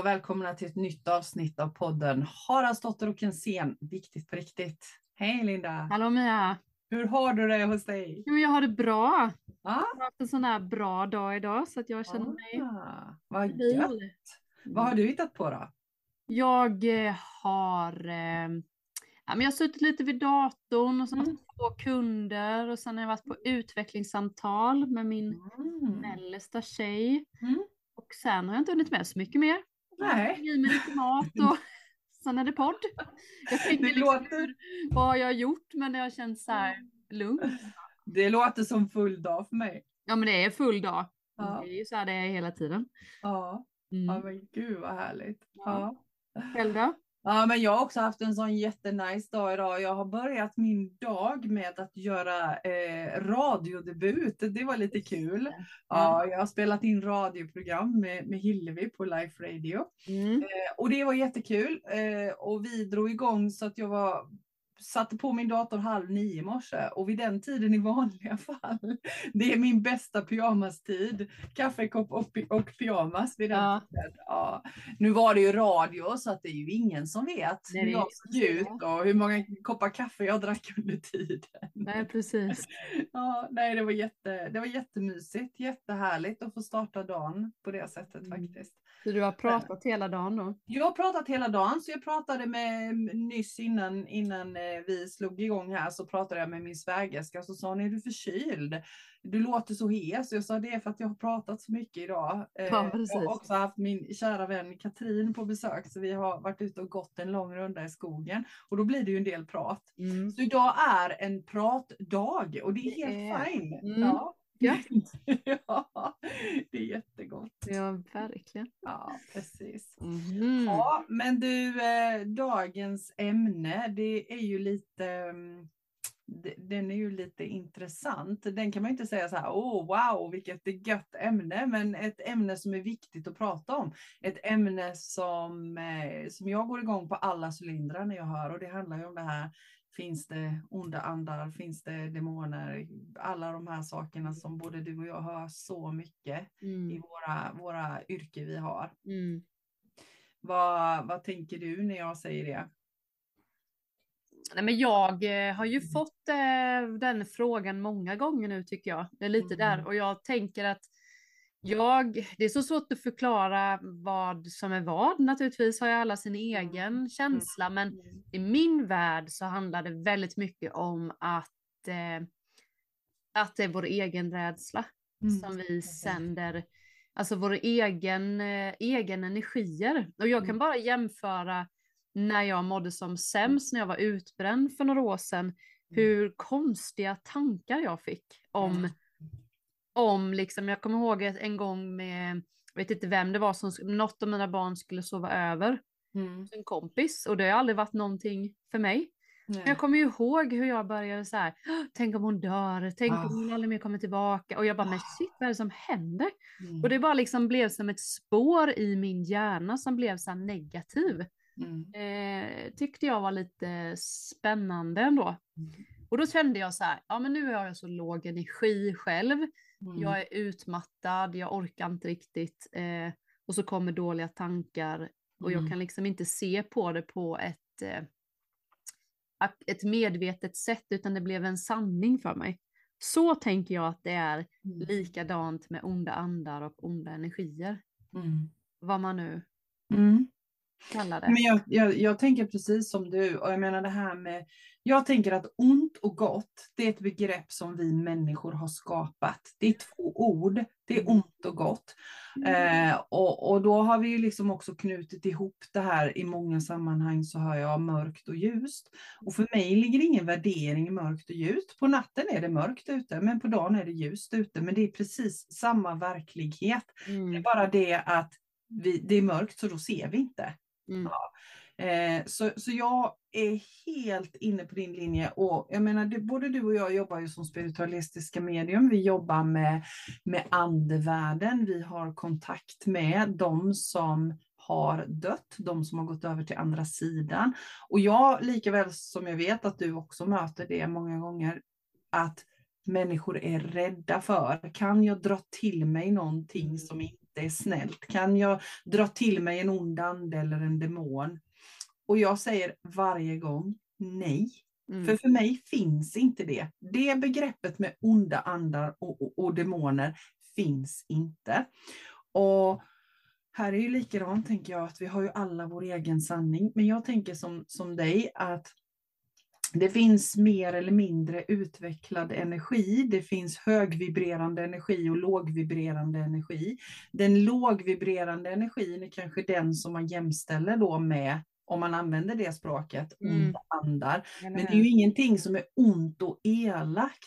och välkomna till ett nytt avsnitt av podden Haraldsdotter och Kensén, viktigt på riktigt. Hej Linda! Hallå Mia! Hur har du det hos dig? Jo, jag har det bra. Ah? Jag har haft en sån här bra dag idag så att jag känner ah, mig Vad gött! Vad har du hittat på då? Jag eh, har eh, ja, men jag har suttit lite vid datorn och så Mm. två kunder och sen har jag varit på utvecklingssamtal med min Mm. mellersta tjej. Mm. Och sen har jag inte hunnit med så mycket mer. Nej. Jag mig lite mat och sen är det podd. Jag tänkte Det liksom, låter- hur, vad har jag gjort? Men det har känts så här lugnt. Det låter som full dag för mig. Ja men det är full dag. Ja. Det är ju så här det är hela tiden. Ja, Mm. ja men gud vad härligt. Ja. Själv då? Ja, men jag har också haft en sån jättenice dag idag. Jag har börjat min dag med att göra eh, radiodebut. Det var lite kul. Ja, jag har spelat in radioprogram med, med Hillevi på Life Radio. Mm. Eh, och det var jättekul. Eh, och vi drog igång så att jag var satte på min dator halv nio i morse och vid den tiden i vanliga fall, det är min bästa pyjamastid, kaffekopp och, och pyjamas vid den Ja. tiden. Ja. Nu var det ju radio så att det är ju ingen som vet Nej, hur jag såg så. ut och hur många koppar kaffe jag drack under tiden. Nej, precis. Ja, nej, det var, jätte, det var jättemysigt, jättehärligt att få starta dagen på det sättet Mm. faktiskt. Så du har pratat hela dagen då? Jag har pratat hela dagen, så jag pratade med nyss innan, innan eh, vi slog igång här så pratade jag med min svägerska så sa hon, är du förkyld? Du låter så hes. Jag sa det är för att jag har pratat så mycket idag. Eh, Ja, precis. jag har också haft min kära vän Katrin på besök så vi har varit ute och gått en lång runda i skogen och då blir det ju en del prat. Mm. Så idag är en pratdag och det är helt är- fine. Mm. Ja. Ja. ja, det är jättegott. Ja, verkligen. Ja, precis. Mhm. Ja, men du, eh, dagens ämne, det är ju lite, mm, den är ju lite intressant. Den kan man inte säga så här, åh wow, vilket gött ämne, men ett ämne som är viktigt att prata om. Ett ämne som, eh, som jag går igång på alla cylindrar när jag hör, och det handlar ju om det här, finns det onda andar, finns det demoner, alla de här sakerna som både du och jag hör så mycket i Mm. våra, våra yrken vi har. Mm. Vad, vad tänker du när jag säger det? Nej, men jag eh, har ju fått eh, den frågan många gånger nu tycker jag. Det är lite Mm. där och jag tänker att jag, det är så svårt att förklara vad som är vad. Naturligtvis har jag alla sin egen känsla, men i min värld så handlar det väldigt mycket om att, eh, att det är vår egen rädsla Mm. som vi sänder, alltså våra egen, eh, egen energier. Och jag kan Mm. bara jämföra när jag mådde som sämst, när jag var utbränd för några år sedan, hur konstiga tankar jag fick om, Mm. Om liksom, jag kommer ihåg en gång med, jag vet inte vem det var, som, något av mina barn skulle sova över, Mm. en kompis, och det har aldrig varit någonting för mig. Nej. Men jag kommer ju ihåg hur jag började så här, "Åh, tänk om hon dör, tänk Ah. om hon aldrig mer kommer tillbaka. Och jag bara, men shit vad är det som händer? Mm. Och det bara liksom blev som ett spår i min hjärna som blev så negativ. Mm. Eh, tyckte jag var lite spännande ändå. Och då kände jag så här, ja men nu har jag så låg energi själv. Mm. Jag är utmattad, jag orkar inte riktigt. Eh, och så kommer dåliga tankar. Och jag Mm. kan liksom inte se på det på ett, eh, ett medvetet sätt, utan det blev en sanning för mig. Så tänker jag att det är Mm. likadant med onda andar och onda energier. Mm. Vad man nu Mm. Kallar det. Men jag, jag, jag tänker precis som du, och jag menar det här med, jag tänker att ont och gott, det är ett begrepp som vi människor har skapat. Det är två ord, det är ont och gott. Eh, och, och då har vi liksom också knutit ihop det här i många sammanhang så hör jag mörkt och ljust. Och för mig ligger det ingen värdering i mörkt och ljust. På natten är det mörkt ute, men på dagen är det ljust ute. Men det är precis samma verklighet. Det är Mm, bara det att vi, det är mörkt så då ser vi inte. Mm, Eh, så, så jag är helt inne på din linje och jag menar, det, både du och jag jobbar ju som spiritualistiska medium. Vi jobbar med, med andevärlden. Vi har kontakt med de som har dött, de som har gått över till andra sidan. Och jag, lika väl som jag vet att du också möter det många gånger, att människor är rädda för, kan jag dra till mig någonting som inte är snällt? Kan jag dra till mig en ond ande eller en demon? Och jag säger varje gång nej. Mm. För för mig finns inte det. Det begreppet med onda andar och, och, och demoner finns inte. Och här är ju likadant tänker jag att vi har ju alla vår egen sanning. Men jag tänker som, som dig att det finns mer eller mindre utvecklad energi. Det finns högvibrerande energi och lågvibrerande energi. Den lågvibrerande energin är kanske den som man jämställer då med om man använder det språket, mm. onda andar. Men det är ju ingenting som är ont och elakt,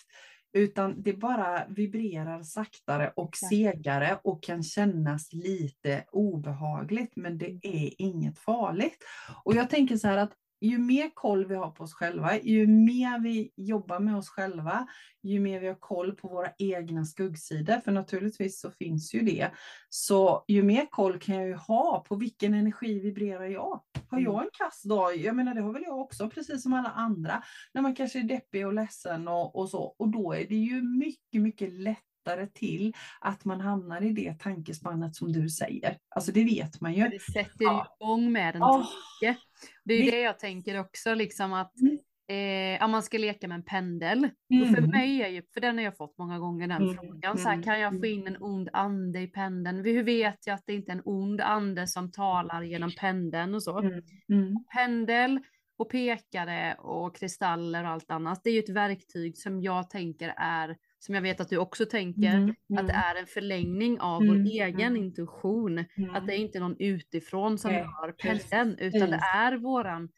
utan det bara vibrerar saktare och segare och kan kännas lite obehagligt, men det mm. är inget farligt. Och jag tänker så här att ju mer koll vi har på oss själva, ju mer vi jobbar med oss själva, ju mer vi har koll på våra egna skuggsidor, för naturligtvis så finns ju det, så ju mer koll kan jag ju ha på vilken energi vibrerar jag? Har jag mm. en kass dag? Jag menar det har väl jag också, precis som alla andra, när man kanske är deppig och ledsen och, och så, och då är det ju mycket, mycket lätt lättare till att man hamnar i det tankespannet som du säger. Alltså det vet man ju. Det sätter ja. igång med en tanke. Det är det... jag tänker också, liksom att mm. Eh, man ska leka med en pendel. Mm. För mm. mig är ju, för den har jag fått många gånger den mm. frågan, så här, mm. kan jag få in en ond ande i pendeln? Hur vet jag att det inte är en ond ande som talar genom pendeln och så? Mm. mm. Pendel och pekare och kristaller och allt annat, det är ju ett verktyg som jag tänker är som jag vet att du också tänker, mm, mm. att det är en förlängning av mm, vår egen mm. intuition. Att det är inte någon utifrån som Nej, rör pendeln, utan det är våran.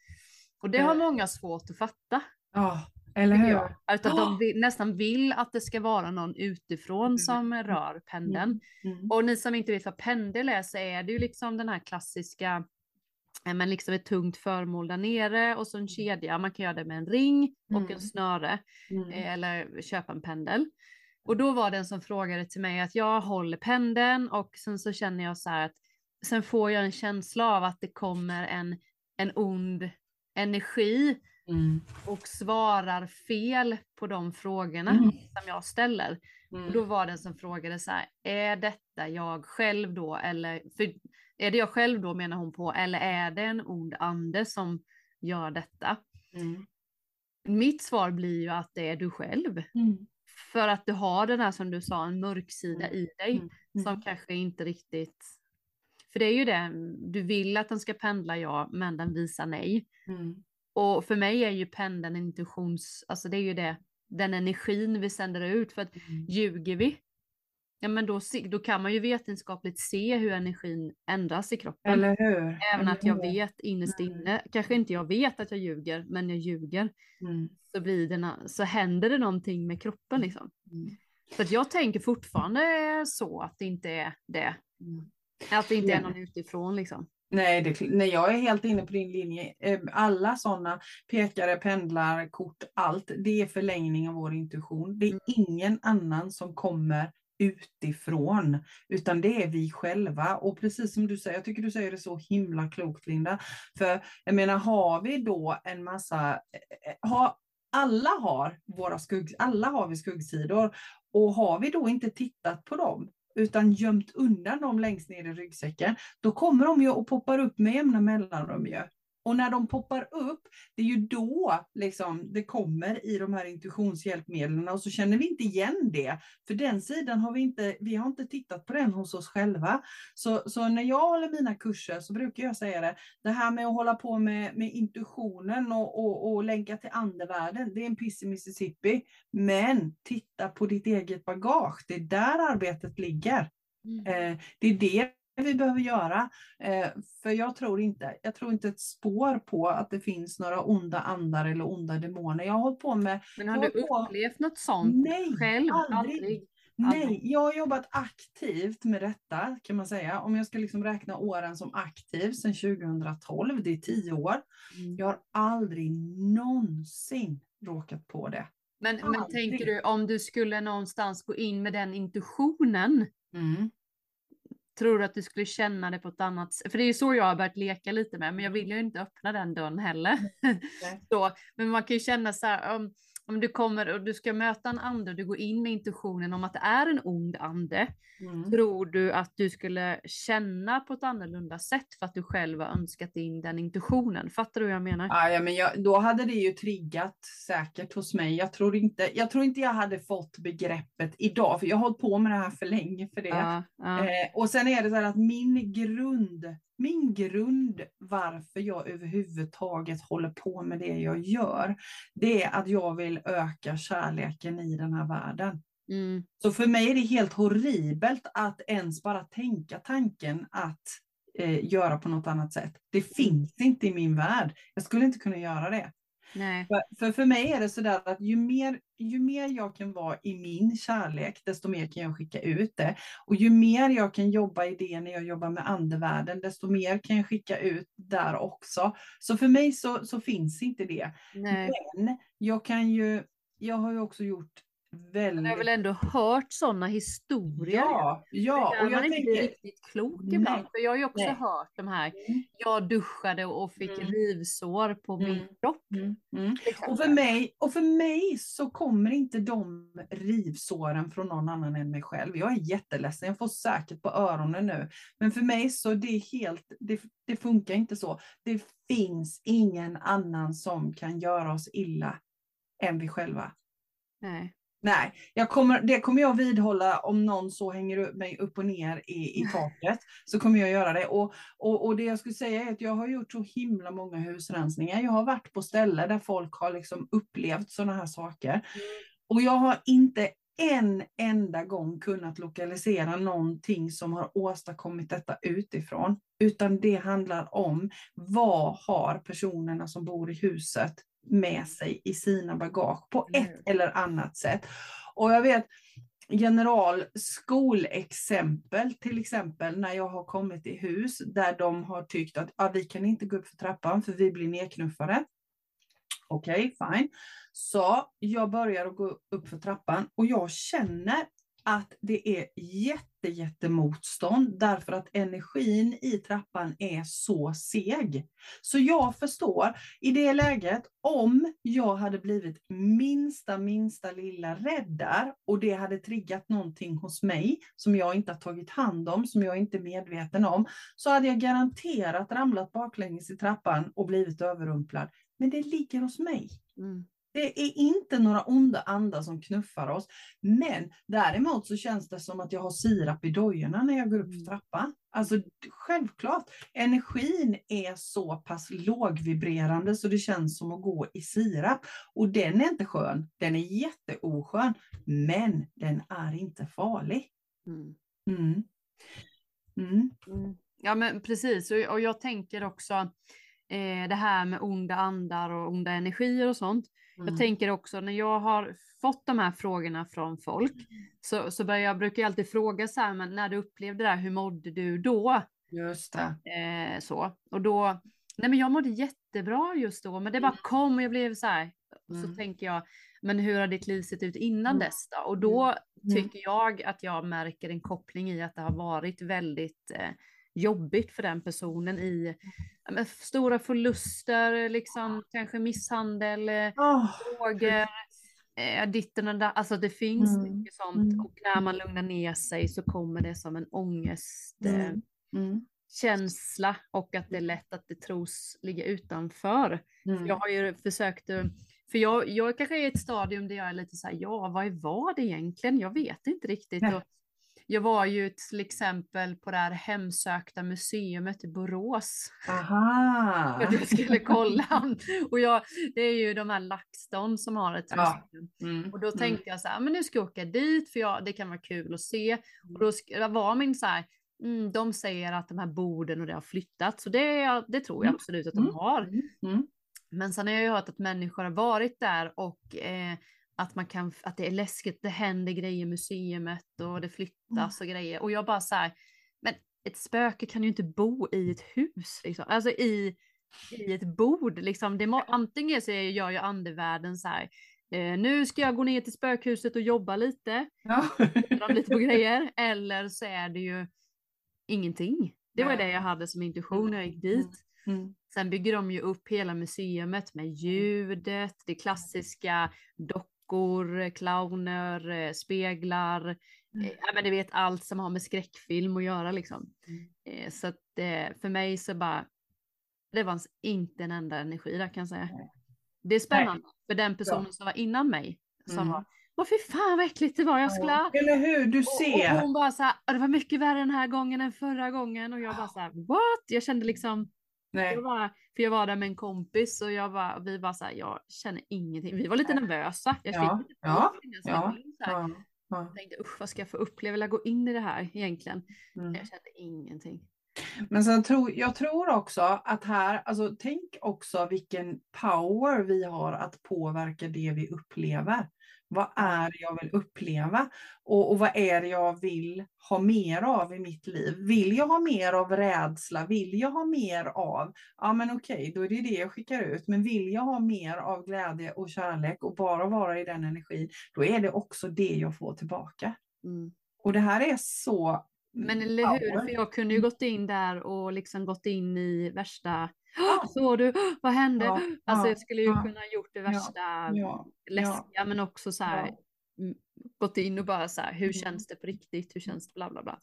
Och det har många svårt att fatta. Ja, eller hur? Utan oh. de vill, nästan vill att det ska vara någon utifrån mm. som rör pendeln. Mm. Och ni som inte vet vad pendel är så är det ju liksom den här klassiska men liksom ett tungt föremål där nere och så en mm. kedja. Man kan göra det med en ring och mm. en snöre mm. Eh, eller köpa en pendel. Och då var det en som frågade till mig att jag håller pendeln och sen så känner jag så här att sen får jag en känsla av att det kommer en, en ond energi mm. och svarar fel på de frågorna mm. som jag ställer. Och då var det en som frågade så här, är detta jag själv då eller, för är det jag själv då menar hon på, eller är det en ond ande som gör detta? Mm. Mitt svar blir ju att det är du själv. Mm. För att du har den här som du sa, en mörk sida i dig mm. mm. som kanske inte riktigt... För det är ju det, du vill att den ska pendla ja, men den visar nej. Mm. Och för mig är ju pendeln intuitions, alltså det är ju det, den energin vi sänder ut. För att mm. ljuger vi ja men då, då kan man ju vetenskapligt se hur energin ändras i kroppen. Eller hur? Även att jag vet innerst mm. inne, kanske inte jag vet att jag ljuger, men jag ljuger. Mm. Så, blir det, så händer det någonting med kroppen liksom. Mm. Så att jag tänker fortfarande så att det inte är det. Mm. Att det inte är någon utifrån liksom. Nej, det, nej, jag är helt inne på din linje. Eh, alla sådana pekare, pendlar, kort, allt, det är förlängning av vår intuition. Det är mm. ingen annan som kommer utifrån, utan det är vi själva. Och precis som du säger, jag tycker du säger det så himla klokt Linda, för jag menar har vi då en massa, eh, eh, har, alla har våra skugg, alla har vi skuggsidor och har vi då inte tittat på dem utan gömt undan dem längst ner i ryggsäcken, då kommer de ju och poppar upp med jämna mellanrum ju. Och när de poppar upp, det är ju då liksom, det kommer i de här intuitionshjälpmedlen och så känner vi inte igen det. För den sidan har vi inte, vi har inte tittat på den hos oss själva. Så, så när jag håller mina kurser så brukar jag säga det, det här med att hålla på med, med intuitionen och, och, och länka till andevärlden, det är en piss i Mississippi. Men titta på ditt eget bagage, det är där arbetet ligger. Mm. Eh, det är det vi behöver göra. Eh, för jag tror inte, jag tror inte ett spår på att det finns några onda andar eller onda demoner. Jag har hållit på med... Men har du upplevt något sånt nej, själv? Aldrig. aldrig. Nej, jag har jobbat aktivt med detta kan man säga. Om jag ska liksom räkna åren som aktiv sedan 2012, det är tio år. Mm. Jag har aldrig någonsin råkat på det. Men, men tänker du om du skulle någonstans gå in med den intuitionen, mm. Tror du att du skulle känna det på ett annat sätt? För det är ju så jag har börjat leka lite med, men jag vill ju inte öppna den dörren heller. Mm. så, men man kan ju känna så här, um, om du kommer och du ska möta en ande och du går in med intuitionen om att det är en ond ande, mm. tror du att du skulle känna på ett annorlunda sätt för att du själv har önskat in den intuitionen? Fattar du vad jag menar? Ja, ja men jag, då hade det ju triggat säkert hos mig. Jag tror, inte, jag tror inte jag hade fått begreppet idag, för jag har hållit på med det här för länge för det. Ja, ja. Eh, och sen är det så här att min grund min grund varför jag överhuvudtaget håller på med det jag gör, det är att jag vill öka kärleken i den här världen. Mm. Så för mig är det helt horribelt att ens bara tänka tanken att eh, göra på något annat sätt. Det mm. finns inte i min värld. Jag skulle inte kunna göra det. Nej. För, för, för mig är det sådär att ju mer, ju mer jag kan vara i min kärlek, desto mer kan jag skicka ut det. Och ju mer jag kan jobba i det när jag jobbar med andevärlden, desto mer kan jag skicka ut där också. Så för mig så, så finns inte det. Nej. Men jag kan ju, jag har ju också gjort väldigt... Jag har väl ändå hört sådana historier. Ja, ja. och jag man tänker... inte riktigt klok ibland. För jag har ju också Nej. hört de här, mm. jag duschade och fick mm. rivsår på mm. min kropp. Mm. mm. Och, för mig, och för mig så kommer inte de rivsåren från någon annan än mig själv. Jag är jätteledsen, jag får säkert på öronen nu. Men för mig så det är helt, det, det funkar inte så. Det finns ingen annan som kan göra oss illa än vi själva. Nej. Nej, jag kommer, det kommer jag vidhålla om någon så hänger mig upp och ner i, i taket. Så kommer jag göra det. Och, och, och det jag skulle säga är att jag har gjort så himla många husrensningar. Jag har varit på ställen där folk har liksom upplevt sådana här saker. Mm. Och jag har inte en enda gång kunnat lokalisera någonting som har åstadkommit detta utifrån. Utan det handlar om vad har personerna som bor i huset med sig i sina bagage på ett mm. eller annat sätt. Och jag vet general skolexempel, till exempel när jag har kommit i hus där de har tyckt att ah, vi kan inte gå upp för trappan för vi blir nedknuffade. Okej, okay, fine. Så jag börjar att gå upp för trappan och jag känner att det är jätte, jättemotstånd därför att energin i trappan är så seg. Så jag förstår i det läget, om jag hade blivit minsta, minsta lilla rädd där och det hade triggat någonting hos mig som jag inte har tagit hand om, som jag inte är medveten om, så hade jag garanterat ramlat baklänges i trappan och blivit överrumplad. Men det ligger hos mig. Mm. Det är inte några onda andar som knuffar oss. Men däremot så känns det som att jag har sirap i dojorna när jag går upp för mm. trappan. Alltså självklart, energin är så pass lågvibrerande så det känns som att gå i sirap. Och den är inte skön, den är jätteoskön. Men den är inte farlig. Mm. Mm. Mm. mm. Ja men precis, och jag tänker också eh, det här med onda andar och onda energier och sånt. Mm. Jag tänker också när jag har fått de här frågorna från folk så, så börjar jag, brukar jag alltid fråga så här, men när du upplevde det här, hur mådde du då? Just det. Eh, så, och då, nej men jag mådde jättebra just då, men det bara mm. kom och jag blev så här, mm. så tänker jag, men hur har ditt liv sett ut innan mm. dess då? Och då mm. mm. tycker jag att jag märker en koppling i att det har varit väldigt eh, jobbigt för den personen i stora förluster, liksom kanske misshandel, oh. droger, eh, ditten och där. Alltså det finns mm. mycket sånt mm. och när man lugnar ner sig så kommer det som en ångestkänsla mm. eh, och att det är lätt att det tros ligga utanför. Mm. Jag har ju försökt för jag, jag kanske är i ett stadium där jag är lite så här, ja, vad är vad egentligen? Jag vet inte riktigt. Och jag var ju till exempel på det här hemsökta museet i Borås. Aha. För att jag skulle kolla. Och jag, det är ju de här LaxTon som har ett ja. Mm. Och då mm. tänkte mm. jag så här, men nu ska jag åka dit för jag, det kan vara kul att se. Och då var min så här, mm, de säger att de här borden och det har flyttat. Så det, det tror jag mm. absolut att de mm. har. Men sen har jag ju hört att människor har varit där och eh, att, man kan, att det är läskigt, det händer grejer i museet och det flyttas och grejer. Och jag bara så här, men ett spöke kan ju inte bo i ett hus, liksom. alltså i, i ett bord. Liksom. Det må, antingen så gör ju andevärlden så här, eh, nu ska jag gå ner till spökhuset och jobba lite, ja. lite på grejer, eller så är det ju ingenting. Det var det jag hade som intuition när jag gick dit. Mm. Sen bygger de ju upp hela museet med ljudet, det klassiska dockor, clowner, eh, speglar, mm. ja men du vet allt som har med skräckfilm att göra liksom. Mm. Så att för mig så bara, det fanns inte en enda energi där kan jag säga. Det är spännande Nej. för den personen ja. som var innan mig som mm. var Åh fy fan vad äckligt det var, jag skulle... Eller hur, du ser. Och, och hon bara så här, det var mycket värre den här gången än förra gången och jag bara så här, what? Jag kände liksom, Nej. Jag var, för jag var där med en kompis och jag var, vi var så här, jag känner ingenting. Vi var lite nervösa. Jag ja, fick ja, ja, ja, ja. Jag tänkte usch vad ska jag få uppleva, eller gå in i det här egentligen. Mm. Jag kände ingenting. Men sen tror, jag tror också att här, alltså tänk också vilken power vi har att påverka det vi upplever. Vad är det jag vill uppleva? Och, och, vad är det jag vill ha mer av i mitt liv? Vill jag ha mer av rädsla? Vill jag ha mer av, ja men okej, då är det det jag skickar ut. Men vill jag ha mer av glädje och kärlek och bara vara i den energin, då är det också det jag får tillbaka. Mm. Och det här är så men eller hur, för jag kunde ju gått in där och liksom gått in i värsta Såg du, vad hände? Alltså jag skulle ju kunna gjort det värsta läskiga men också så här gått in och bara så här, hur mm. känns det på riktigt? Hur känns det? Bla bla bla.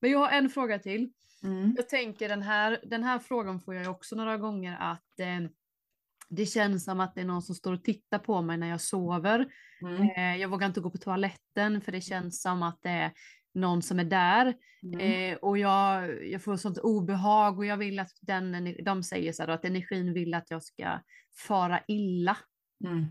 Men jag har en fråga till. Mm. Jag tänker den här, den här frågan får jag också några gånger att eh, det känns som att det är någon som står och tittar på mig när jag sover. Mm. Eh, jag vågar inte gå på toaletten för det känns som att det är någon som är där. Mm. Eh, och jag, jag får sånt obehag och jag vill att den, de säger så här att energin vill att jag ska fara illa. Mm.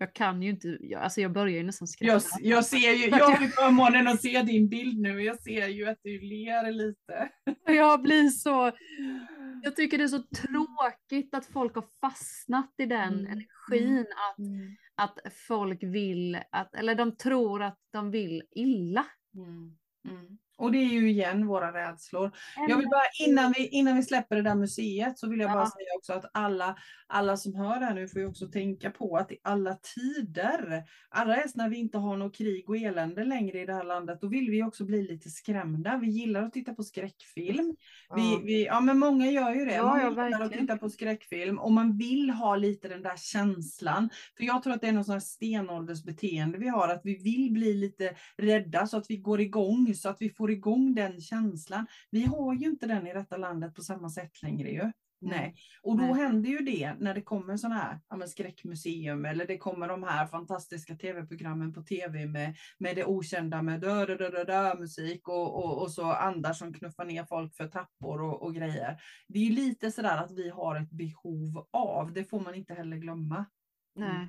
Jag kan ju inte, jag, alltså jag börjar ju nästan skratta. Jag, jag ser ju, jag har förmånen att se din bild nu och jag ser ju att du ler lite. Jag blir så, jag tycker det är så tråkigt att folk har fastnat i den mm. energin att, mm. att folk vill, att, eller de tror att de vill illa. Mm. Mm. Och det är ju igen våra rädslor. Jag vill bara, innan vi, innan vi släpper det där museet så vill jag bara ja. säga också att alla, alla som hör det här nu får ju också tänka på att i alla tider, allra helst när vi inte har något krig och elände längre i det här landet, då vill vi också bli lite skrämda. Vi gillar att titta på skräckfilm. Ja. Vi, vi, ja men många gör ju det. Ja, man gillar verkligen. att titta på skräckfilm och man vill ha lite den där känslan. För jag tror att det är något sånt här stenåldersbeteende vi har, att vi vill bli lite rädda så att vi går igång, så att vi får igång den känslan. Vi har ju inte den i detta landet på samma sätt längre ju. Nej. Och då Nej. händer ju det när det kommer sådana här ja, skräckmuseum eller det kommer de här fantastiska tv-programmen på tv med, med det okända med dö, dö, dö, dö, musik och, och, och, så andar som knuffar ner folk för trappor och, och grejer. Det är ju lite sådär att vi har ett behov av, det får man inte heller glömma. Nej.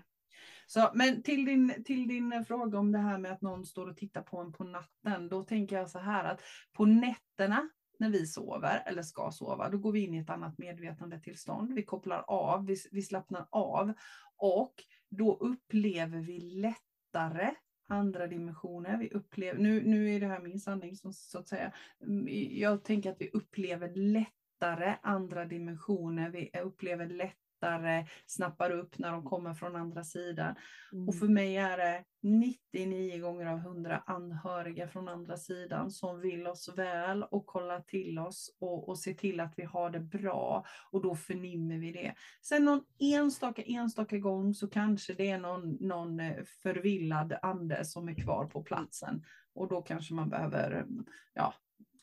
Så, men till din, till din fråga om det här med att någon står och tittar på en på natten, då tänker jag så här att på nätterna när vi sover eller ska sova, då går vi in i ett annat medvetandetillstånd. Vi kopplar av, vi, vi slappnar av och då upplever vi lättare andra dimensioner. Vi upplever, nu, nu är det här min sanning som, så att säga. Mm, jag tänker att vi upplever lättare andra dimensioner. Vi upplever lättare lättare snappar upp när de kommer från andra sidan. Mm. Och för mig är det 99 gånger av 100 anhöriga från andra sidan som vill oss väl och kollar till oss och, och ser till att vi har det bra och då förnimmer vi det. Sen någon enstaka, enstaka gång så kanske det är någon, någon eh, förvillad ande som är kvar på platsen och då kanske man behöver ja,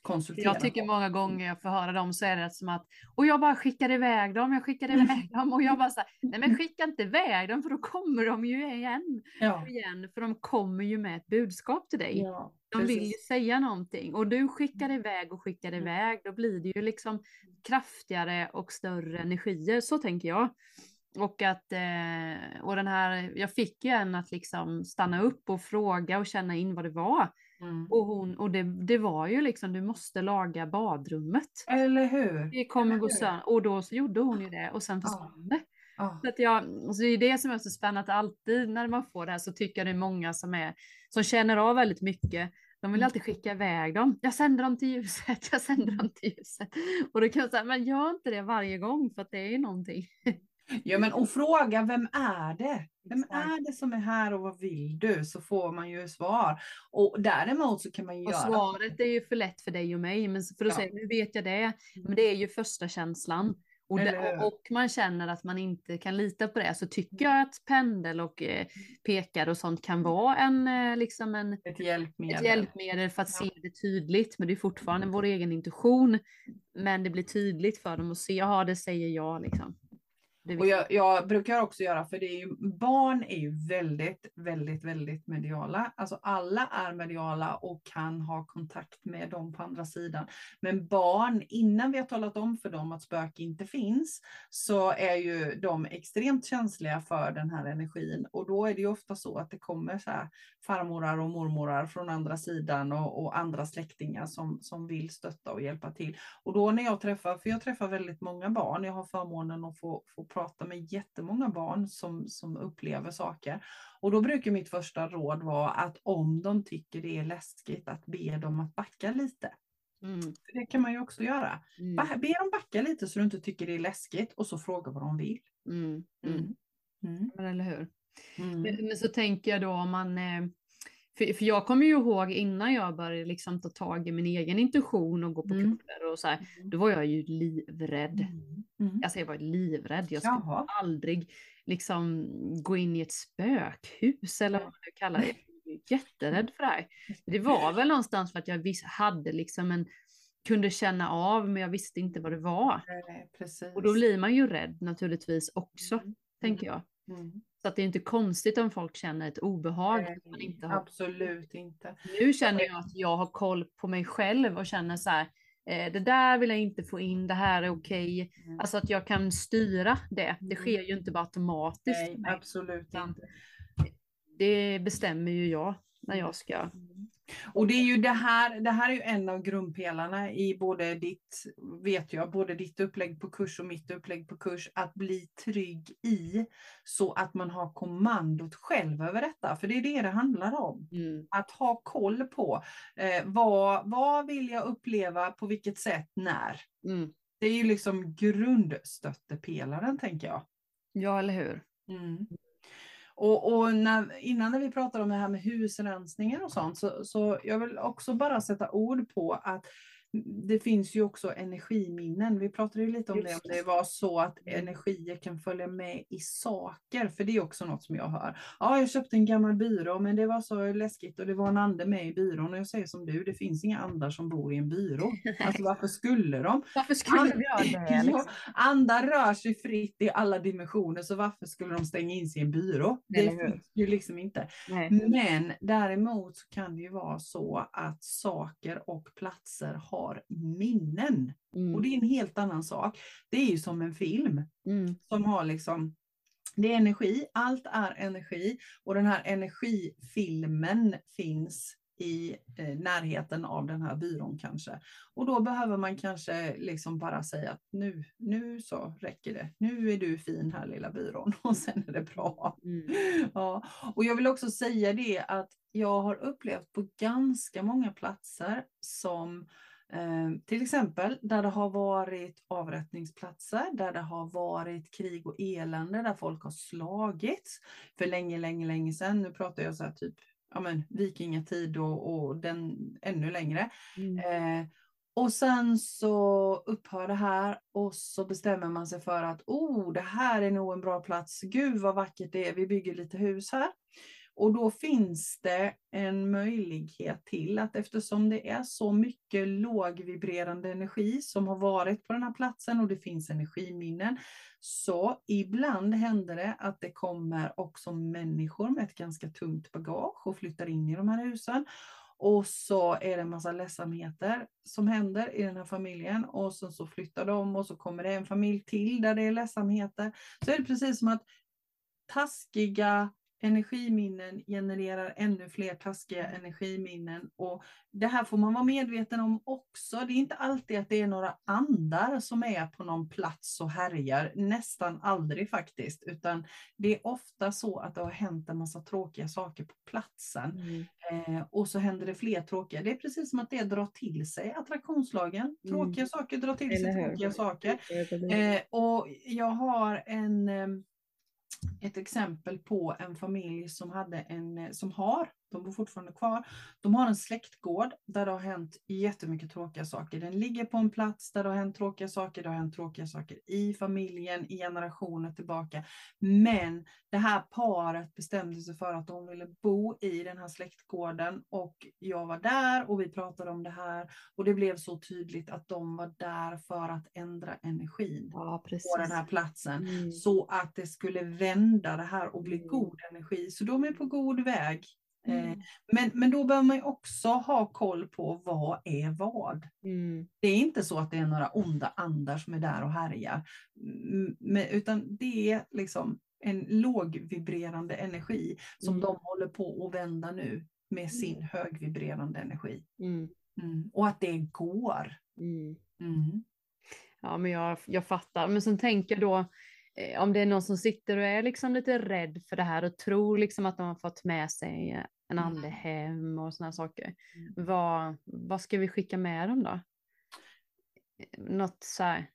konsultera. Jag tycker många gånger jag får höra dem så är det som att, och jag bara skickar iväg dem, jag skickar iväg mm. dem och jag bara så här, nej men skicka inte iväg dem för då kommer de ju igen. Ja. igen för de kommer ju med ett budskap till dig. Ja, de vill ju säga någonting och du skickar mm. iväg och skickar mm. iväg, då blir det ju liksom kraftigare och större energier, så tänker jag. Och att, eh, och den här, jag fick ju en att liksom stanna upp och fråga och känna in vad det var. Mm. Och, hon, och det, det var ju liksom, du måste laga badrummet. Eller hur? Det kommer gå sönder. Och då så gjorde hon ju det och sen försvann det. Ja. Så att jag, så det är det som är så spännande, att alltid när man får det här så tycker jag det är många som, är, som känner av väldigt mycket. De vill mm. alltid skicka iväg dem. Jag sänder dem till ljuset, jag sänder dem till ljuset. Och då kan jag säga, men gör inte det varje gång för att det är någonting. Ja, men och fråga vem är det? Vem är det som är här och vad vill du? Så får man ju svar. Och däremot så kan man ju och göra. Svaret är ju för lätt för dig och mig, men för att ja. säga nu vet jag det. Men det är ju första känslan. och, det, och man känner att man inte kan lita på det så tycker jag att pendel och eh, pekare och sånt kan vara en, eh, liksom en, Ett hjälpmedel. ett hjälpmedel för att Ja. se det tydligt. Men det är fortfarande vår egen intuition. Men det blir tydligt för dem att se, ja det säger jag liksom. Och jag, jag brukar också göra, för det är ju, barn är ju väldigt, väldigt, väldigt mediala. Alltså alla är mediala och kan ha kontakt med dem på andra sidan. Men barn, innan vi har talat om för dem att spöke inte finns, så är ju de extremt känsliga för den här energin. Och då är det ju ofta så att det kommer så här farmorar och mormorar från andra sidan och, och andra släktingar som, som vill stötta och hjälpa till. Och då när jag träffar, för jag träffar väldigt många barn, jag har förmånen att få, få prata med jättemånga barn som, som upplever saker. Och då brukar mitt första råd vara att om de tycker det är läskigt att be dem att backa lite. Mm, Det kan man ju också göra. mm, Be dem backa lite så du inte tycker det är läskigt och så fråga vad de vill. mm, mm. Mm. Mm. Men Eller hur? Men så tänker jag då om man, eh, för, för jag kommer ju ihåg innan jag började liksom ta tag i min egen intuition och gå på Mm. kurser och så här, då var jag ju livrädd. Mm. Mm. Alltså jag var livrädd. Jag skulle Jaha. aldrig liksom gå in i ett spökhus eller vad man nu kallar det. Jätterädd för det här. Det var väl någonstans för att jag vis- hade liksom en, kunde känna av men jag visste inte vad det var. Nej. Och då blir man ju rädd naturligtvis också, Mm. tänker jag. Mm. Så att det är inte konstigt om folk känner ett obehag. Nej, man inte har Absolut inte. nu känner jag att jag har koll på mig själv och känner så här, eh, det där vill jag inte få in, det här är okej. Mm. Alltså att jag kan styra det. Det Mm. sker ju inte bara automatiskt. Nej, absolut inte. Det bestämmer ju jag när jag ska. Mm. Och det är ju det här, det här är ju en av grundpelarna i både ditt, vet jag, både ditt upplägg på kurs och mitt upplägg på kurs, att bli trygg i så att man har kommandot själv över detta. För det är det det handlar om. Mm, Att ha koll på eh, vad, vad vill jag uppleva, på vilket sätt, när. mm. Det är ju liksom grundstöttepelaren tänker jag. Ja, eller hur? Mm. Och, och när, innan när vi pratade om det här med husrensningar och sånt, så, så jag vill också bara sätta ord på att det finns ju också energiminnen. Vi pratade ju lite om det, om Just det. var så att Mm. energier kan följa med i saker, för det är också något som jag hör. Ja, jag köpte en gammal byrå, men det var så läskigt och det var en ande med i byrån. Och jag säger som du, det finns inga andar som bor i en byrå. Alltså varför skulle de? Varför skulle An- vi göra det? Liksom? andar rör sig fritt i alla dimensioner, så varför skulle de stänga in sig i en byrå? Det finns ju liksom inte. Nej. Men däremot så kan det ju vara så att saker och platser har minnen. Och Mm, det är en helt annan sak. Det är ju som en film mm, som har liksom det är energi, allt är energi och den här energifilmen finns i eh, närheten av den här byrån kanske. Och då behöver man kanske liksom bara säga att nu, nu så räcker det. Nu är du fin här lilla byrån och sen är det bra. mm, Ja, och jag vill också säga det att jag har upplevt på ganska många platser som till exempel där det har varit avrättningsplatser, där det har varit krig och elände, där folk har slagits för länge, länge, länge sedan. Nu pratar jag så här typ ja, men, vikingatid och, och den ännu längre. mm, Eh, och sen så upphör det här och så bestämmer man sig för att oh, det här är nog en bra plats. Gud vad vackert det är. Vi bygger lite hus här. Och då finns det en möjlighet till att eftersom det är så mycket lågvibrerande energi som har varit på den här platsen och det finns energiminnen. Så ibland händer det att det kommer också människor med ett ganska tungt bagage och flyttar in i de här husen. Och så är det en massa ledsamheter som händer i den här familjen och sen så flyttar de och så kommer det en familj till där det är ledsamheter. Så är det precis som att taskiga energiminnen genererar ännu fler taskiga energiminnen. Och det här får man vara medveten om också. Det är inte alltid att det är några andar som är på någon plats och härjar. Nästan aldrig faktiskt. Utan det är ofta så att det har hänt en massa tråkiga saker på platsen. mm. Eh, och så händer det fler tråkiga. Det är precis som att det drar till sig attraktionslagen. Tråkiga Mm. saker drar till sig tråkiga saker. Eh, och jag har en, eh, ett exempel på en familj som, hade en, eh, som har de bor fortfarande kvar. De har en släktgård där det har hänt jättemycket tråkiga saker. Den ligger på en plats där det har hänt tråkiga saker. Det har hänt tråkiga saker i familjen, i generationer tillbaka. Men det här paret bestämde sig för att de ville bo i den här släktgården och jag var där och vi pratade om det här och det blev så tydligt att de var där för att ändra energin ja, på den här platsen mm. så att det skulle vända det här och bli mm. god energi. Så de är på god väg. Eh, mm. Men, men då behöver man också ha koll på vad är vad. Mm. Det är inte så att det är några onda andar som är där och härjar. Men, utan det är liksom en lågvibrerande energi som mm. de håller på att vända nu med mm. sin högvibrerande energi. Mm. Mm. Och att det går. Ja, men jag, jag fattar. Men sen tänker jag då, eh, om det är någon som sitter och är liksom lite rädd för det här och tror liksom att de har fått med sig en mm. ande hem och sådana saker. Mm. Vad, vad ska vi skicka med dem då? Något så här,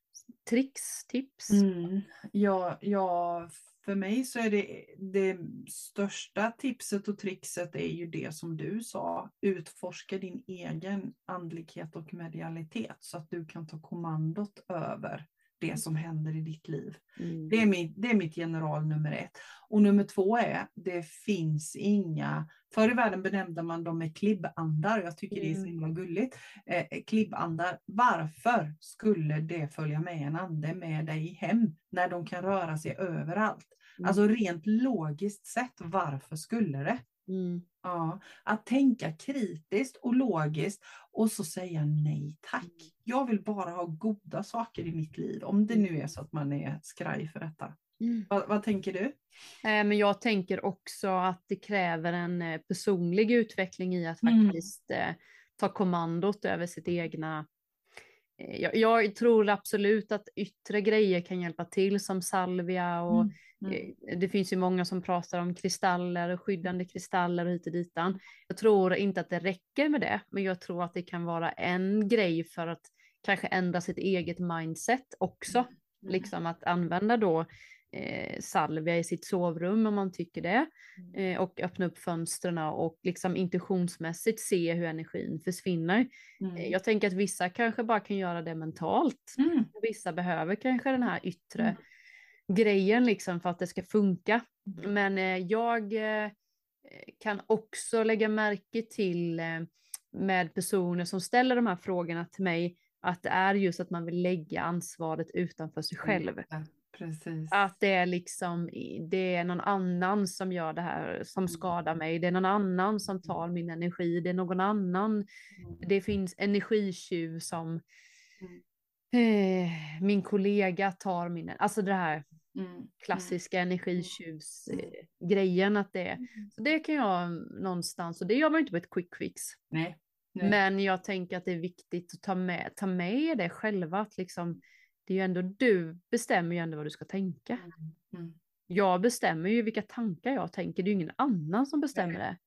tricks, tips? Mm. Ja, ja, för mig så är det det största tipset och trixet är ju det som du sa. Utforska din egen andlighet och medialitet så att du kan ta kommandot över det som händer i ditt liv. Mm. Det, är mitt, det är mitt general nummer ett. Och nummer två är, det finns inga, förr i världen benämnde man dem med klibbandar, jag tycker mm. det är så mm. himla gulligt. Eh, klibbandar, varför skulle det följa med en ande med dig hem när de kan röra sig överallt? Mm. Alltså rent logiskt sett, varför skulle det? Mm. Ja, att tänka kritiskt och logiskt och så säga nej tack. Mm. Jag vill bara ha goda saker i mitt liv, om det nu är så att man är skraj för detta. Mm. Vad, vad, tänker du? Eh, men jag tänker också att det kräver en eh, personlig utveckling i att mm. faktiskt eh, ta kommandot över sitt egna jag, jag, tror absolut att yttre grejer kan hjälpa till som salvia och mm. Mm. Eh, det finns ju många som pratar om kristaller och skyddande kristaller och hit och ditan. Jag tror inte att det räcker med det, men jag tror att det kan vara en grej för att kanske ändra sitt eget mindset också. Mm. mm. Liksom att använda då eh, salvia i sitt sovrum om man tycker det. Mm. Eh, och öppna upp fönstren och liksom intuitionsmässigt se hur energin försvinner. Mm. Eh, jag tänker att vissa kanske bara kan göra det mentalt. Mm. Vissa behöver kanske den här yttre mm grejen liksom för att det ska funka. Mm. Men eh, jag kan också lägga märke till med personer som ställer de här frågorna till mig att det är just att man vill lägga ansvaret utanför sig själv. Precis. Att det är liksom, det är någon annan som gör det här, som mm. skadar mig. Det är någon annan som tar min energi. Det är någon annan. Mm. Det finns energitjuv som eh, min kollega tar min, alltså det här Mm, mm. klassiska mm. energitjuvsgrejen. Att det, mm. så det kan jag någonstans, och det gör man inte på ett quick fix. Nej, nej. Men jag tänker att det är viktigt att ta med, ta med det själva. Att liksom, det är ju ändå du bestämmer ju ändå vad du ska tänka. Mm. mm. Jag bestämmer ju vilka tankar jag tänker, det är ju ingen annan som bestämmer det.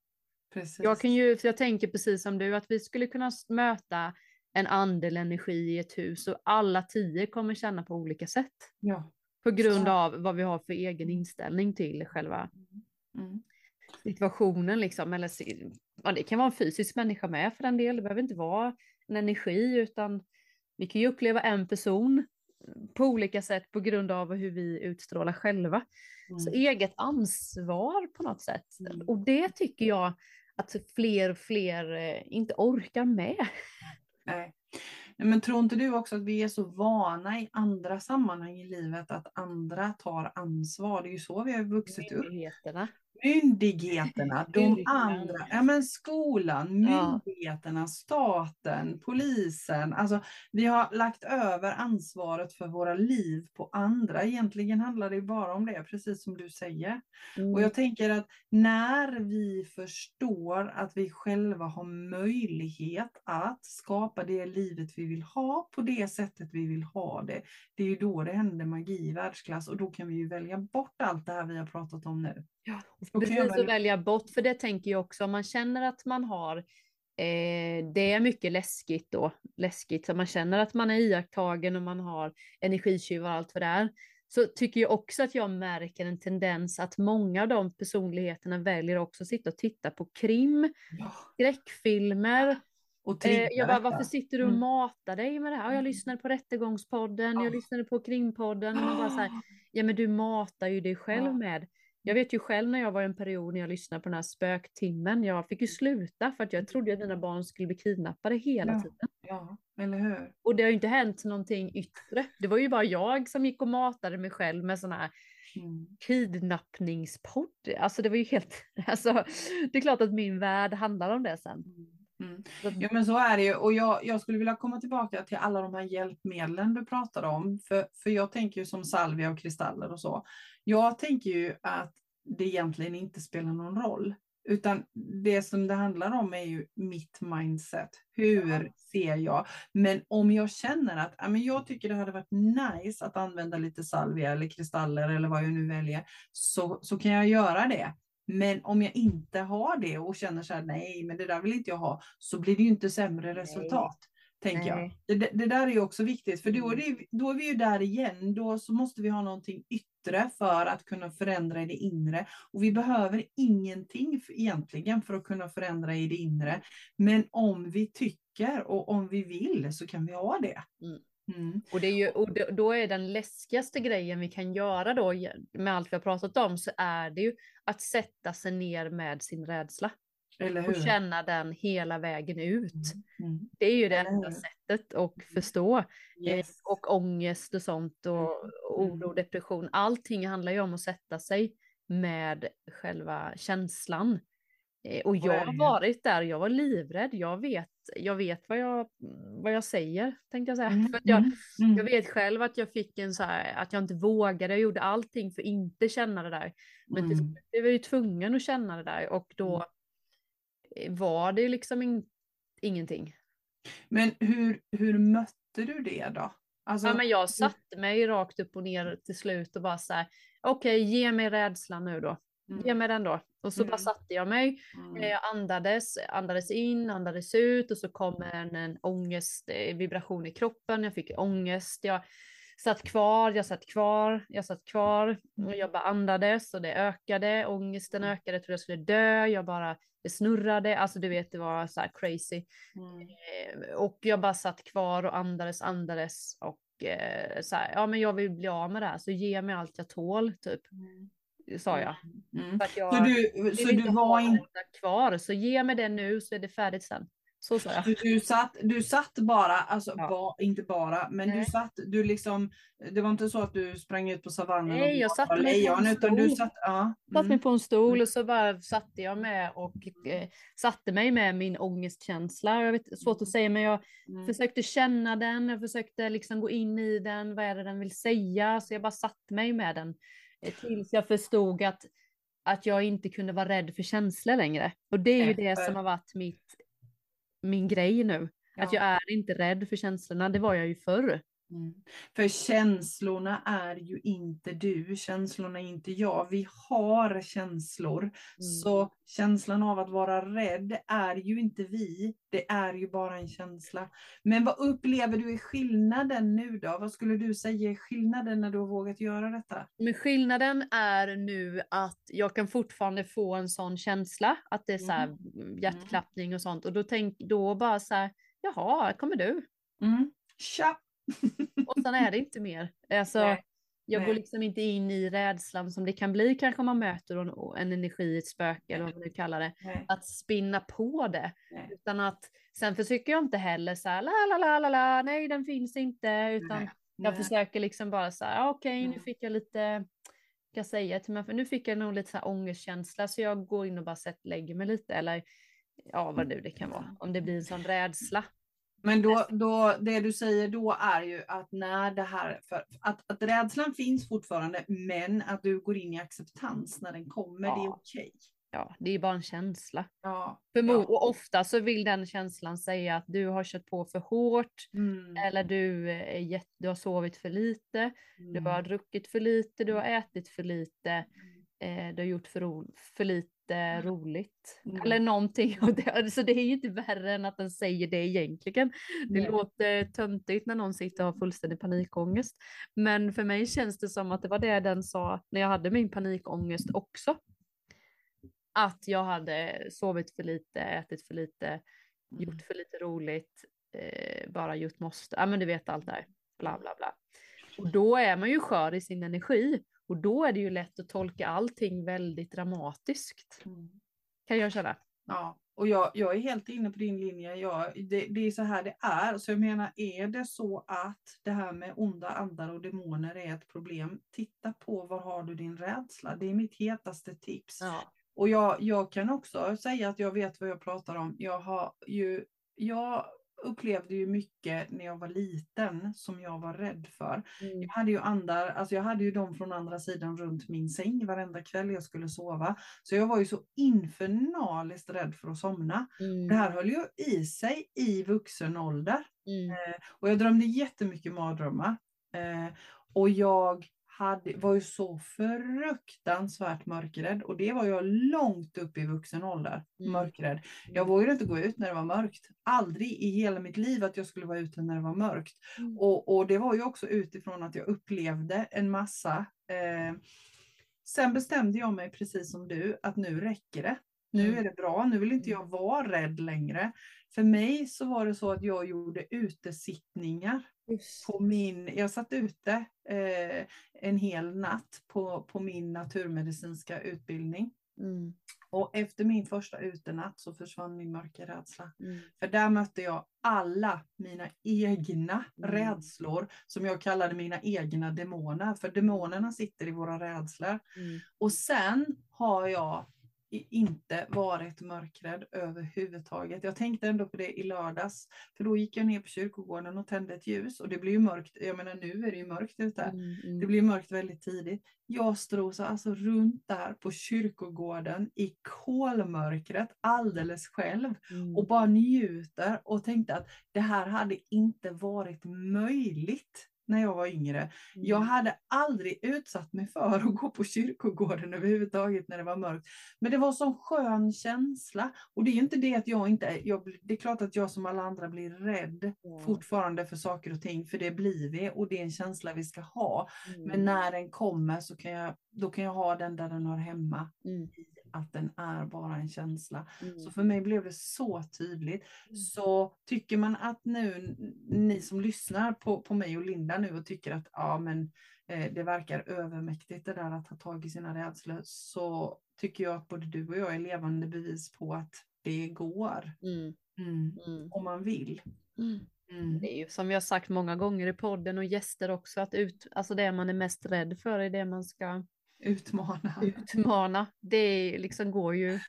Precis. Jag kan ju, för jag tänker precis som du, att vi skulle kunna möta en andel energi i ett hus och alla tio kommer känna på olika sätt. Ja. På grund av vad vi har för egen inställning till själva mm. situationen liksom. Eller, ja, det kan vara en fysisk människa med för den del. Det behöver inte vara en energi utan vi kan ju uppleva en person på olika sätt på grund av hur vi utstrålar själva. Mm. Så eget ansvar på något sätt. Mm. Och det tycker jag att fler och fler eh, inte orkar med. Nej. Men tror inte du också att vi är så vana i andra sammanhang i livet att andra tar ansvar? Det är ju så vi har vuxit upp myndigheterna, de andra, ja men skolan, myndigheterna, ja. staten, polisen. Alltså, vi har lagt över ansvaret för våra liv på andra. Egentligen handlar det bara om det, precis som du säger. Mm. Och jag tänker att när vi förstår att vi själva har möjlighet att skapa det livet vi vill ha på det sättet vi vill ha det. Det är ju då det händer magi i världsklass och då kan vi ju välja bort allt det här vi har pratat om nu. Ja, precis att välja bort, för det tänker jag också, om man känner att man har eh, det är mycket läskigt då, läskigt, så man känner att man är iakttagen och man har energitjuvar och allt för det är. så tycker jag också att jag märker en tendens att många av de personligheterna väljer också att sitta och titta på krim, Ja. skräckfilmer. Och Eh, jag bara, varför sitter du och Mm. matar dig med det här? Ja, jag Mm. lyssnade på Rättegångspodden, Ja. jag lyssnade på Krimpodden. Och man bara så här, ja men du matar ju dig själv med. Jag vet ju själv när jag var i en period när jag lyssnade på den här spöktimmen, jag fick ju sluta för att jag trodde att mina barn skulle bli kidnappade hela Ja. tiden. Ja, eller hur? Och det har ju inte hänt någonting yttre. Det var ju bara jag som gick och matade mig själv med sådana här Mm. kidnappningspodd. Alltså det var ju helt, alltså det är klart att min värld handlar om det sen. Mm. Att- Ja men så är det ju och jag, jag skulle vilja komma tillbaka till alla de här hjälpmedlen du pratade om. För, för jag tänker ju som salvia och kristaller och så. Jag tänker ju att det egentligen inte spelar någon roll. Utan det som det handlar om är ju mitt mindset. Hur ser jag? Men om jag känner att ja, men jag tycker det hade varit nice att använda lite salvia eller kristaller eller vad jag nu väljer. Så, så kan jag göra det. Men om jag inte har det och känner så här, nej, men det där vill inte jag ha, så blir det ju inte sämre resultat. Tänker jag. Nej. Det, det- det där är ju också viktigt, för då är, det, då är vi ju där igen. Då så måste vi ha någonting yttre för att kunna förändra i det inre. Och vi behöver ingenting för, egentligen för att kunna förändra i det inre. Men om vi tycker och om vi vill så kan vi ha det. Mm. Mm. Och, det är ju, och då- är den läskigaste grejen vi kan göra då med allt vi har pratat om så är det ju att sätta sig ner med sin rädsla och känna den hela vägen ut. Mm. Det är ju det enda sättet att förstå. Eh, Yes. Och ångest och sånt och Mm. oro och depression. Allting handlar ju om att sätta sig med själva känslan. Eh, Och jag har varit där, jag var livrädd. Jag vet, jag vet vad, jag, vad jag säger, tänkte jag säga. Mm. För att jag, Mm. Mm. jag vet själv att jag fick en så här, att jag inte vågade, jag gjorde allting för att inte känna det där. Men till Mm. blev jag ju tvungen att känna det där och då eh, var det ju liksom in, ingenting. Men hur, hur mötte du det då? Alltså, Ja, men jag satte mig rakt upp och ner till slut och bara så här, okej, ge mig rädslan nu då. Ge mm, mig den då. Och så bara Mm. satte jag mig. mm, Eh, Jag andades, andades in, andades ut och så kom en, en ångest, eh, vibration i kroppen. Jag fick ångest. Jag satt kvar, jag satt kvar, jag satt kvar. Och jag bara andades och det ökade. Ångesten ökade, jag trodde jag skulle dö. Jag bara, det snurrade. Alltså du vet, det var så här crazy. mm. Eh, Och jag bara satt kvar och andades, andades och så här, ja men jag vill bli av med det här så ge mig allt jag tål typ, sa jag. Mm. För jag Så du, så du var inte kvar, så ge mig det nu så är det färdigt sen. Så sa jag. Du, du, satt, du satt bara, alltså Ja. ba, inte bara, men du Nej. satt, du liksom, det var inte så att du sprang ut på savannen Nej, jag satte mig på lejon, en utan du stol. satt, ja. Satt mig Mm. på en stol och så bara satte jag med och eh, satte mig med min ångestkänsla. Jag vet, svårt att säga men jag Mm. försökte känna den, jag försökte liksom gå in i den, vad är det den vill säga? Så jag bara satte mig med den tills jag förstod att, att jag inte kunde vara rädd för känslor längre. Och det är ju det som har varit mitt, min grej nu. Att Ja. jag är inte rädd för känslorna, det var jag ju förr. Mm. För känslorna är ju inte du, känslorna är inte jag. Vi har känslor. Mm. Så känslan av att vara rädd är ju inte vi, det är ju bara en känsla. Men vad upplever du är skillnaden nu då? Vad skulle du säga är skillnaden när du har vågat göra detta? Men skillnaden är nu att jag kan fortfarande få en sån känsla, att det är så här hjärtklappning och sånt. Och då, tänk, då bara så här, jaha, kommer du. Mm. Tja! Och sen är det inte mer. Alltså, Nej, jag går nej. liksom inte in i rädslan som det kan bli kanske om man möter en, en energi, ett spöke eller vad man nu kallar det. Nej. Att spinna på det. Utan att, sen försöker jag inte heller så här, la la la la la, nej den finns inte. Utan jag försöker liksom bara så här, okej nu Mm. fick jag lite, jag säga till mig, för nu fick jag nog lite så här ångestkänsla så jag går in och bara sätter, lägger mig lite eller ja vad nu det kan vara. Om det blir en sån rädsla. Men då, då, det du säger då är ju att när det här, för att, att rädslan finns fortfarande, men att du går in i acceptans när den kommer, det är Ja. okej. Ja, det är bara en känsla. Ja. Förmo- ja. Och ofta så vill den känslan säga att du har kört på för hårt Mm. eller du, är jätte, du har sovit för lite, du Mm. har druckit för lite, du har ätit för lite, eh, du har gjort för, för lite, inte roligt. Mm. Eller någonting. Det, alltså det är ju inte värre än att den säger det egentligen. Det Nej. låter töntigt när någon sitter och har fullständig panikångest. Men för mig känns det som att det var det den sa när jag hade min panikångest också. Att jag hade sovit för lite, ätit för lite, gjort mm. för lite roligt, eh, bara gjort måste. Ja men du vet allt där. Bla bla bla. Och då är man ju skör i sin energi. Och då är det ju lätt att tolka allting väldigt dramatiskt. Mm. Kan jag känna. Ja, och jag, jag är helt inne på din linje. Jag, det, det är så här det är. Så jag menar, är det så att det här med onda andar och demoner är ett problem, titta på var har du din rädsla. Det är mitt hetaste tips. Ja. Och jag, jag kan också säga att jag vet vad jag pratar om. Jag har ju, jag upplevde ju mycket när jag var liten som jag var rädd för. Mm. Jag hade ju andar, alltså jag hade ju dem från andra sidan runt min säng varenda kväll jag skulle sova. Så jag var ju så infernaliskt rädd för att somna. Mm. Det här höll ju i sig i vuxen ålder. Mm. Eh, och jag drömde jättemycket mardrömmar. Eh, och jag hade, var ju så fruktansvärt mörkrädd och det var jag långt upp i vuxen ålder. Mm. Mörkrädd. Jag mm. vågade inte gå ut när det var mörkt. Aldrig i hela mitt liv att jag skulle vara ute när det var mörkt. Mm. Och, och det var ju också utifrån att jag upplevde en massa. Eh, sen bestämde jag mig precis som du att nu räcker det. Nu mm. är det bra, nu vill inte jag vara rädd längre. För mig så var det så att jag gjorde utesittningar på min, jag satt ute eh, en hel natt på, på min naturmedicinska utbildning. Mm. Och efter min första utenatt så försvann min mörka rädsla. Mm. För där mötte jag alla mina egna mm. rädslor som jag kallade mina egna demoner. För demonerna sitter i våra rädslor. Mm. Och sen har jag inte varit mörkrädd överhuvudtaget. Jag tänkte ändå på det i lördags, för då gick jag ner på kyrkogården och tände ett ljus och det blir ju mörkt. Jag menar nu är det ju mörkt ute. Mm, mm. Det blir mörkt väldigt tidigt. Jag strosade alltså runt där på kyrkogården i kolmörkret alldeles själv mm. och bara njuter och tänkte att det här hade inte varit möjligt när jag var yngre. Mm. Jag hade aldrig utsatt mig för att gå på kyrkogården överhuvudtaget när det var mörkt. Men det var så skön känsla. Och det är inte det att jag inte, jag, det är klart att jag som alla andra blir rädd mm. fortfarande för saker och ting, för det blir vi och det är en känsla vi ska ha. Mm. Men när den kommer så kan jag, då kan jag ha den där den hör hemma. Mm att den är bara en känsla. Mm. Så för mig blev det så tydligt. Mm. Så tycker man att nu, ni som lyssnar på, på mig och Linda nu och tycker att ja, men, eh, det verkar övermäktigt det där att ta tag i sina rädslor, så tycker jag att både du och jag är levande bevis på att det går. Mm. mm. mm. Om man vill. Mm. Det är ju som vi har sagt många gånger i podden och gäster också, att ut, alltså det man är mest rädd för är det man ska Utmana. Utmana. Det liksom går ju.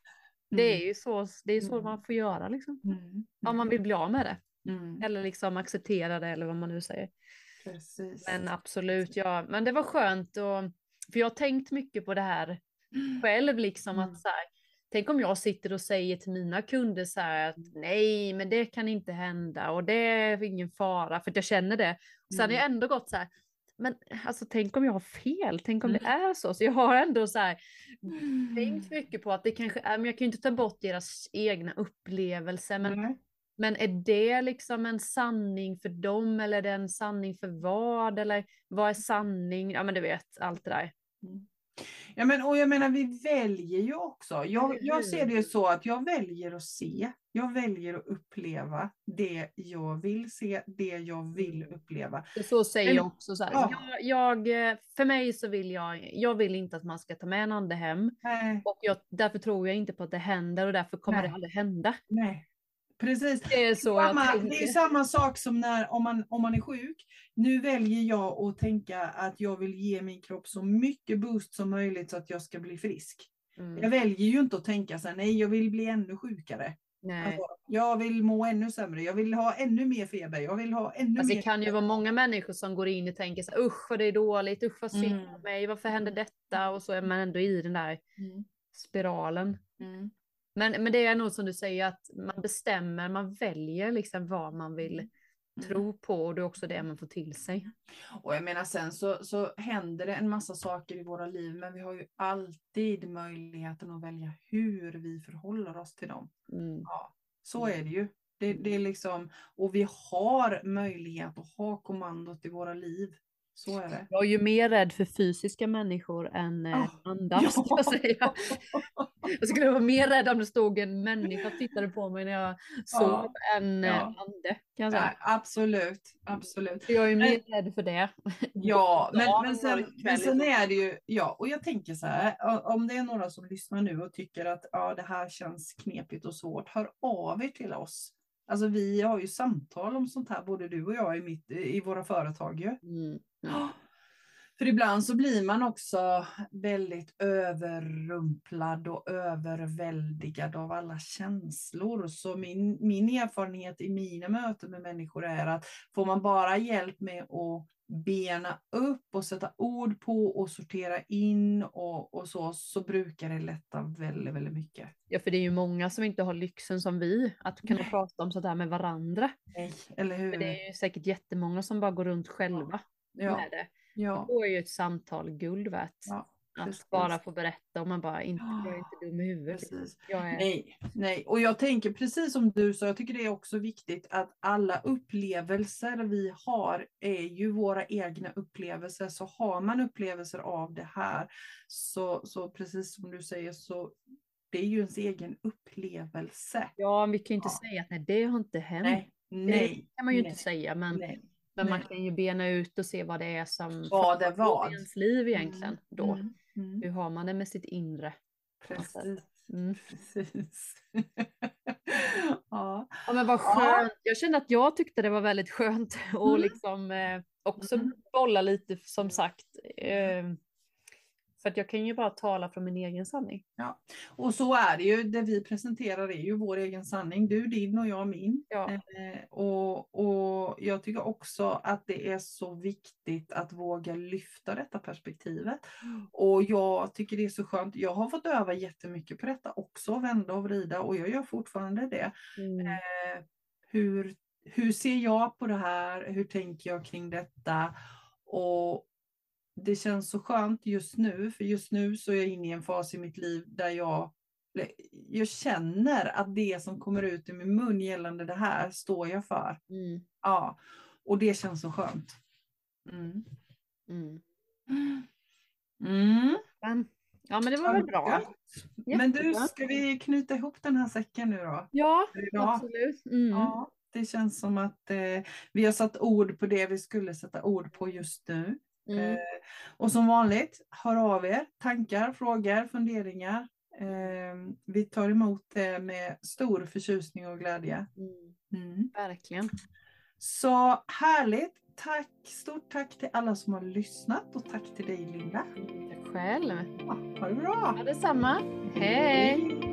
Det är mm. ju så, det är så mm. man får göra liksom. Mm. Om man vill bli av med det. Eller liksom acceptera det eller vad man nu säger. Precis. Men absolut, ja. Men det var skönt och för jag har tänkt mycket på det här själv liksom att så här, Tänk om jag sitter och säger till mina kunder så här att nej, men det kan inte hända och det är ingen fara för att jag känner det. Och sen har jag ändå gått så här, men alltså tänk om jag har fel, tänk om mm. det är så. Så jag har ändå så här, mm. tänkt mycket på att det kanske är, men jag kan ju inte ta bort deras egna upplevelser. Men, mm. men är det liksom en sanning för dem eller är det en sanning för vad? Eller vad är sanning? Ja men du vet, allt det där. Mm. Ja, men, och jag menar, vi väljer ju också. Jag, jag ser det så att jag väljer att se. Jag väljer att uppleva det jag vill se, det jag vill mm. uppleva. Så säger men, jag också. Så ja. jag, jag, för mig så vill jag, jag vill inte att man ska ta med en ande hem. Nej. Och jag, därför tror jag inte på att det händer och därför kommer Nej. det aldrig hända. Nej. Precis. Det är, så samma, det är samma sak som när om man, om man är sjuk. Nu väljer jag att tänka att jag vill ge min kropp så mycket boost som möjligt så att jag ska bli frisk. Mm. Jag väljer ju inte att tänka så här, nej jag vill bli ännu sjukare. Alltså, jag vill må ännu sämre, jag vill ha ännu mer feber, jag vill ha ännu alltså, mer. Det kan ju vara många människor som går in och tänker så här, usch vad det är dåligt, usch vad synd mm. mig, varför händer detta? Och så är man ändå i den där mm. spiralen. Mm. Men, men det är nog som du säger att man bestämmer, man väljer liksom vad man vill, tror på och det är också det man får till sig. Och jag menar sen så, så händer det en massa saker i våra liv, men vi har ju alltid möjligheten att välja hur vi förhåller oss till dem. Mm. Ja, så är det ju. Det, det är liksom, och vi har möjlighet att ha kommandot i våra liv. Så är det. Jag är ju mer rädd för fysiska människor än eh, Oh, andar, ja. jag säga. Jag skulle vara mer rädd om det stod en människa och tittade på mig när jag sov än eh, Ja. ande, kan jag säga. Nej, absolut, absolut. Jag är mer rädd för det. Ja, men, Ja, men, sen, men sen är det ju, ja, och jag tänker så här, om det är några som lyssnar nu och tycker att ja, det här känns knepigt och svårt, hör av er till oss. Alltså vi har ju samtal om sånt här, både du och jag i, mitt, i våra företag ju. Mm. Ja. För ibland så blir man också väldigt överrumplad och överväldigad av alla känslor. Så min, min erfarenhet i mina möten med människor är att får man bara hjälp med att bena upp och sätta ord på och sortera in och, och så, så brukar det lätta väldigt, väldigt mycket. Ja, för det är ju många som inte har lyxen som vi, att kunna Nej. prata om sådär med varandra. Nej, eller hur? För det är ju säkert jättemånga som bara går runt själva ja, med det. Ja, Då är ju ett samtal guld värt. ja, att bara få berätta och man bara inte, jag är inte dum i huvudet. Jag är, Nej, nej, och jag tänker precis som du sa, jag tycker det är också viktigt att alla upplevelser vi har är ju våra egna upplevelser. Så har man upplevelser av det här, så, så precis som du säger, så det är ju ens egen upplevelse. ja, vi kan ju inte Ja. säga att nej, det har inte hänt. Nej, nej, det kan man ju nej, inte säga, men, nej. Men man nej. kan ju bena ut och se vad det är som Vad det var. i ens liv egentligen. Då. Mm, mm, Hur har man det med sitt inre? precis. Mm. precis. ja. Ja men vad Ja. skönt. Jag kände att jag tyckte det var väldigt skönt och Mm. liksom eh, också Mm. bolla lite som sagt. Eh, för att jag kan ju bara tala från min egen sanning. Och så är det ju, det vi presenterar är ju vår egen sanning, du din och jag min. Ja. Eh, och, och jag tycker också att det är så viktigt att våga lyfta detta perspektivet. Och jag tycker det är så skönt, jag har fått öva jättemycket på detta också, vända och vrida och jag gör fortfarande det. Mm. Eh, hur, hur ser jag på det här? Hur tänker jag kring detta? Och det känns så skönt just nu, för just nu så är jag inne i en fas i mitt liv där jag, jag känner att det som kommer ut i min mun gällande det här står jag för. Mm. Ja, och det känns så skönt. Mm. Mm. Mm. Ja men det var väl bra. Men du, Jättebra. ska vi knyta ihop den här säcken nu då? Ja, absolut. Mm. Ja, det känns som att eh, vi har satt ord på det vi skulle sätta ord på just nu. Mm. Eh, och som vanligt, hör av er. Tankar, frågor, funderingar. Eh, vi tar emot det med stor förtjusning och glädje. Mm. Mm. Verkligen. Så härligt. Tack, stort tack till alla som har lyssnat och tack till dig Linda. Tack själv. Ja, ha det bra. Ja, detsamma. Hej!